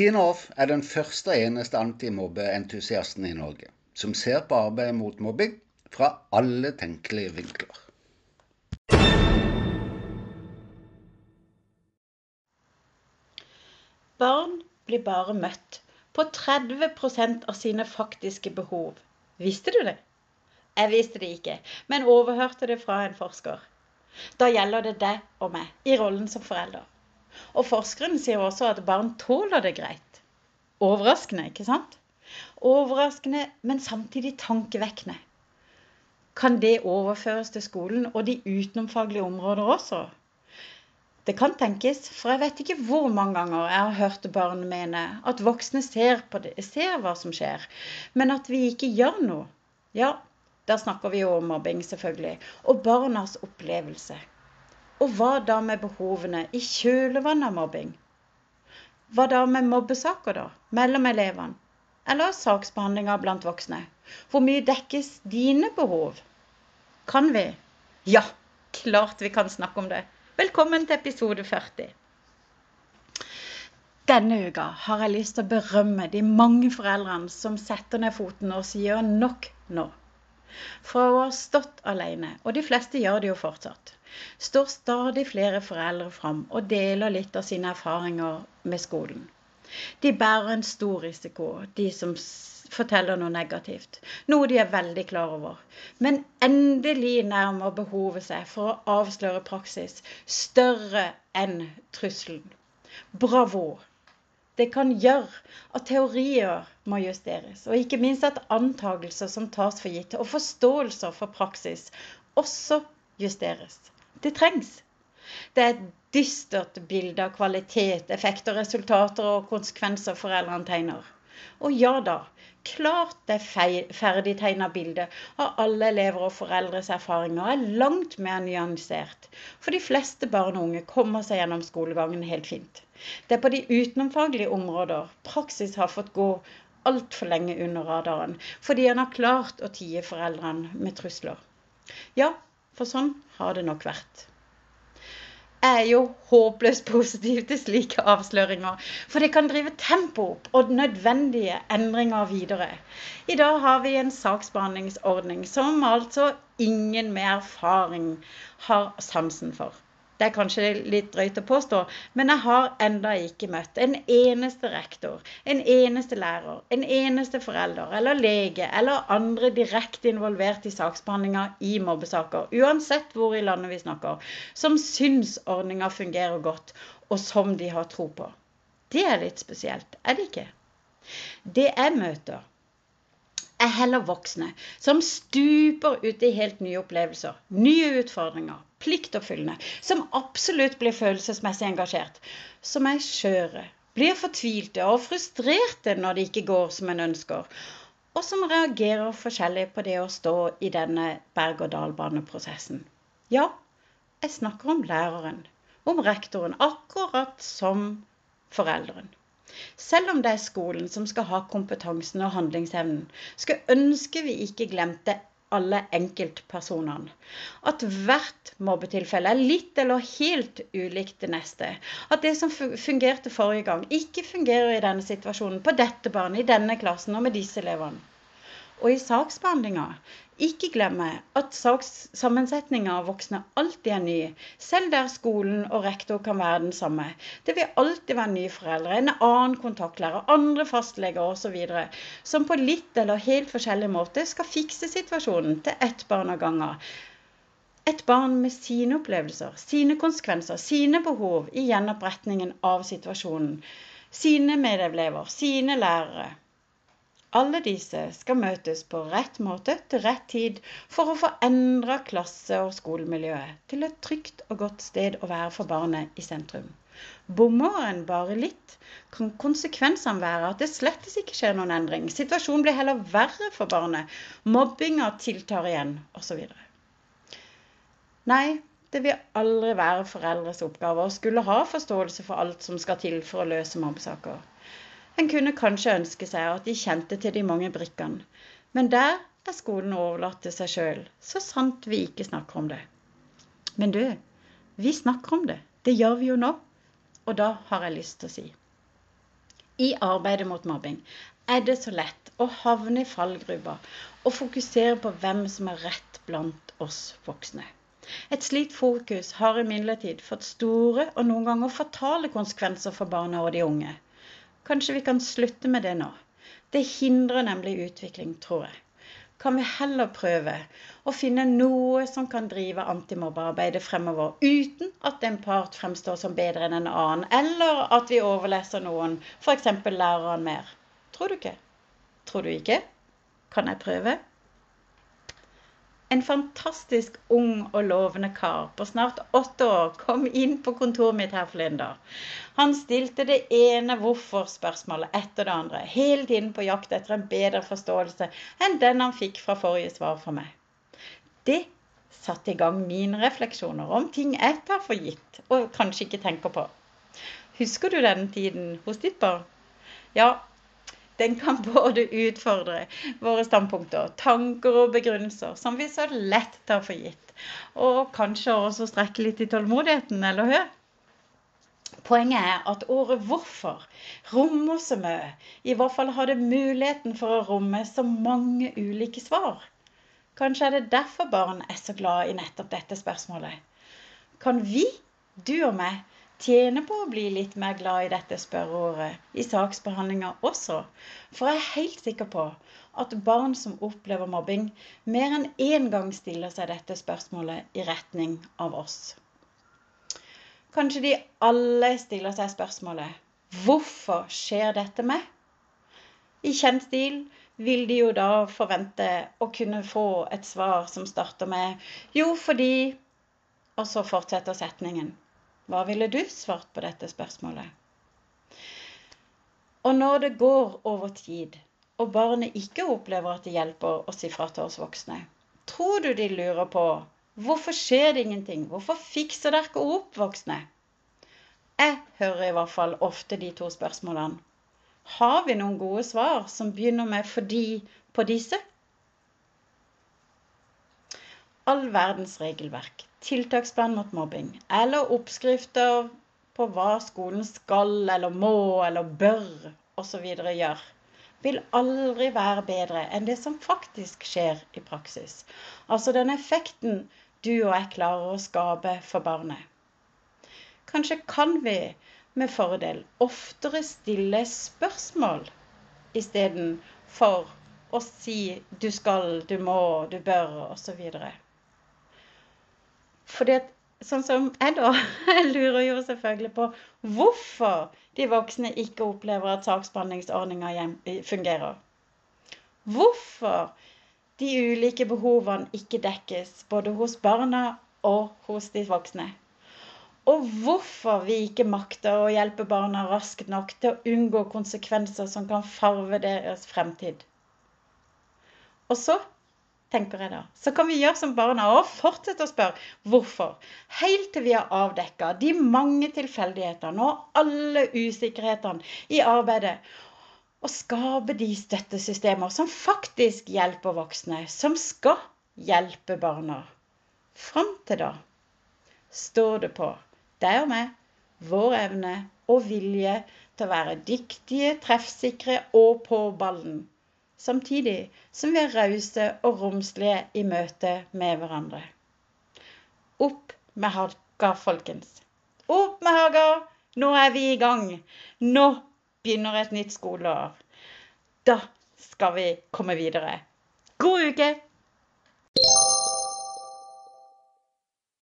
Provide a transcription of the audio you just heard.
Tina Off er den første og eneste antimobbeentusiasten i Norge som ser på arbeidet mot mobbing fra alle tenkelige vinkler. Barn blir bare møtt på 30% av sine faktiske behov. Visste du det? Jeg visste det ikke, men overhørte det fra en forsker. Da gjelder det deg og meg i rollen som forelder. Og forskeren sier også at barn tåler det greit. Overraskende, ikke sant? Overraskende, men samtidig tankevekkende. Kan det overføres til skolen og de utenomfaglige områder også? Det kan tenkes, for jeg vet ikke hvor mange ganger jeg har hørt barn mene at voksne ser, det, ser hva som skjer, men at vi ikke gjør noe. Ja, da snakker vi jo om mobbing, selvfølgelig, og barnas opplevelse. Og hva da med behovene i kjølvannet av mobbing? Hva da med mobbesaker, da? Mellom elevene? Eller saksbehandlinga blant voksne? Hvor mye dekkes dine behov? Kan vi? Ja, klart vi kan snakke om det. Velkommen til episode 40. Denne uka har jeg lyst til å berømme de mange foreldrene som setter ned foten og sier nok nå. For å ha stått alene, og de fleste gjør det jo fortsatt, står stadig flere foreldre fram og deler litt av sine erfaringer med skolen. De bærer en stor risiko, de som forteller noe negativt, noe de er veldig klar over. Men endelig nærmer behovet seg for å avsløre praksis større enn trusselen. Bravo! Det kan gjøre at teorier må justeres, og ikke minst at antagelser som tas for gitt, og forståelser for praksis også justeres. Det trengs. Det er et dystert bilde av kvalitet, effekter, resultater og konsekvenser foreldrene tegner. Og ja da, klart det ferdigtegna bildet av alle elever og foreldres erfaringer er langt mer nyansert. For de fleste barn og unge kommer seg gjennom skolegangen helt fint. Det er på de utenomfaglige områder praksis har fått gå altfor lenge under radaren, fordi han har klart å tie foreldrene med trusler. Ja, for sånn har det nok vært. Jeg er jo håpløst positiv til slike avsløringer, for det kan drive tempoet opp og nødvendige endringer videre. I dag har vi en saksbehandlingsordning som altså ingen med erfaring har sansen for. Det er kanskje litt drøyt å påstå, men jeg har enda ikke møtt en eneste rektor, en eneste lærer, en eneste forelder eller lege eller andre direkte involvert i saksbehandlinga i mobbesaker, uansett hvor i landet vi snakker, som syns ordninga fungerer godt, og som de har tro på. Det er litt spesielt, er det ikke? Det jeg møter, er heller voksne som stuper ut i helt nye opplevelser, nye utfordringer, pliktoppfyllende, som absolutt blir følelsesmessig engasjert, som er skjøre, blir fortvilte og frustrerte når det ikke går som en ønsker, og som reagerer forskjellig på det å stå i denne berg-og-dal-baneprosessen. Ja, jeg snakker om læreren, om rektoren, akkurat som foreldren. Selv om det er skolen som skal ha kompetansen og handlingsevnen, skulle ønske vi ikke glemte alle enkeltpersonene. At hvert mobbetilfelle er litt eller helt ulikt det neste. At det som fungerte forrige gang, ikke fungerer i denne situasjonen, på dette barnet, i denne klassen og med disse elevene. Og i saksbehandlinga ikke glemme at sakssammensetninga av voksne alltid er ny, selv der skolen og rektor kan være den samme. Det vil alltid være nye foreldre, en annen kontaktlærer, andre fastleger osv. som på litt eller helt forskjellig måte skal fikse situasjonen til ett barn av gangen. Et barn med sine opplevelser, sine konsekvenser, sine behov i gjenoppretningen av situasjonen. Sine medelever, sine lærere. Alle disse skal møtes på rett måte til rett tid for å få endra klasse- og skolemiljøet til et trygt og godt sted å være for barnet i sentrum. Bommer en bare litt, kan konsekvensene være at det slettes ikke skjer noen endring. Situasjonen blir heller verre for barnet. Mobbinga tiltar igjen, osv. Nei, det vil aldri være foreldres oppgave å skulle ha forståelse for alt som skal til for å løse mobbesaker. En kunne kanskje ønske seg at de kjente til de mange brikkene, men der er skolen overlatt til seg sjøl, så sant vi ikke snakker om det. Men du, vi snakker om det. Det gjør vi jo nå. Og da har jeg lyst til å si I arbeidet mot mobbing er det så lett å havne i fallgruva og fokusere på hvem som er rett blant oss voksne. Et slikt fokus har imidlertid fått store og noen ganger fatale konsekvenser for barna og de unge. Kanskje vi kan slutte med det nå. Det hindrer nemlig utvikling, tror jeg kan vi heller prøve å finne noe som kan drive antimobbearbeidet fremover, uten at en part fremstår som bedre enn en annen, eller at vi overleser noen, f.eks. læreren mer. Tror du ikke? Tror du ikke? Kan jeg prøve? En fantastisk ung og lovende kar på snart åtte år kom inn på kontoret mitt her forleden dag. Han stilte det ene hvorfor-spørsmålet etter det andre, hele tiden på jakt etter en bedre forståelse enn den han fikk fra forrige svar fra meg. Det satte i gang mine refleksjoner om ting jeg tar for gitt og kanskje ikke tenker på. Husker du den tiden hos ditt barn? Ja, den kan både utfordre våre standpunkter, tanker og begrunnelser som vi så lett tar for gitt. Og kanskje også strekke litt i tålmodigheten, eller hør? Poenget er at året 'hvorfor' rommer så mye. I hvert fall har det muligheten for å romme så mange ulike svar. Kanskje er det derfor barn er så glad i nettopp dette spørsmålet. Kan vi, du og meg, tjener på å bli litt mer glad i dette spørreordet i saksbehandlinga også. For jeg er helt sikker på at barn som opplever mobbing, mer enn én gang stiller seg dette spørsmålet i retning av oss. Kanskje de alle stiller seg spørsmålet Hvorfor skjer dette med? I kjent stil vil de jo da forvente å kunne få et svar som starter med Jo, fordi Og så fortsetter setningen. Hva ville du svart på dette spørsmålet? Og når det går over tid, og barnet ikke opplever at det hjelper å si fra til oss voksne, tror du de lurer på hvorfor skjer det ingenting? Hvorfor fikser dere ikke opp, voksne? Jeg hører i hvert fall ofte de to spørsmålene. Har vi noen gode svar som begynner med 'fordi' på disse? All verdens regelverk tiltaksplan mot mobbing eller oppskrifter på hva skolen skal eller må eller bør osv. gjøre, vil aldri være bedre enn det som faktisk skjer i praksis. Altså den effekten du og jeg klarer å skape for barnet. Kanskje kan vi med fordel oftere stille spørsmål istedenfor å si 'du skal', 'du må', 'du bør' osv. Fordi at, sånn som jeg da, jeg lurer jo selvfølgelig på hvorfor de voksne ikke opplever at saksbehandlingsordninga fungerer. Hvorfor de ulike behovene ikke dekkes, både hos barna og hos de voksne. Og hvorfor vi ikke makter å hjelpe barna raskt nok til å unngå konsekvenser som kan farve deres fremtid. Og så tenker jeg da. Så kan vi gjøre som barna og fortsette å spørre hvorfor. Helt til vi har avdekka de mange tilfeldighetene og alle usikkerhetene i arbeidet. Og skape de støttesystemer som faktisk hjelper voksne, som skal hjelpe barna. Fram til da står det på deg og meg, vår evne og vilje til å være dyktige, treffsikre og på ballen samtidig som vi er rause og romslige i møte med hverandre. Opp med Haga, folkens. Opp med Haga! Nå er vi i gang. Nå begynner et nytt skoleår. Da skal vi komme videre. God uke!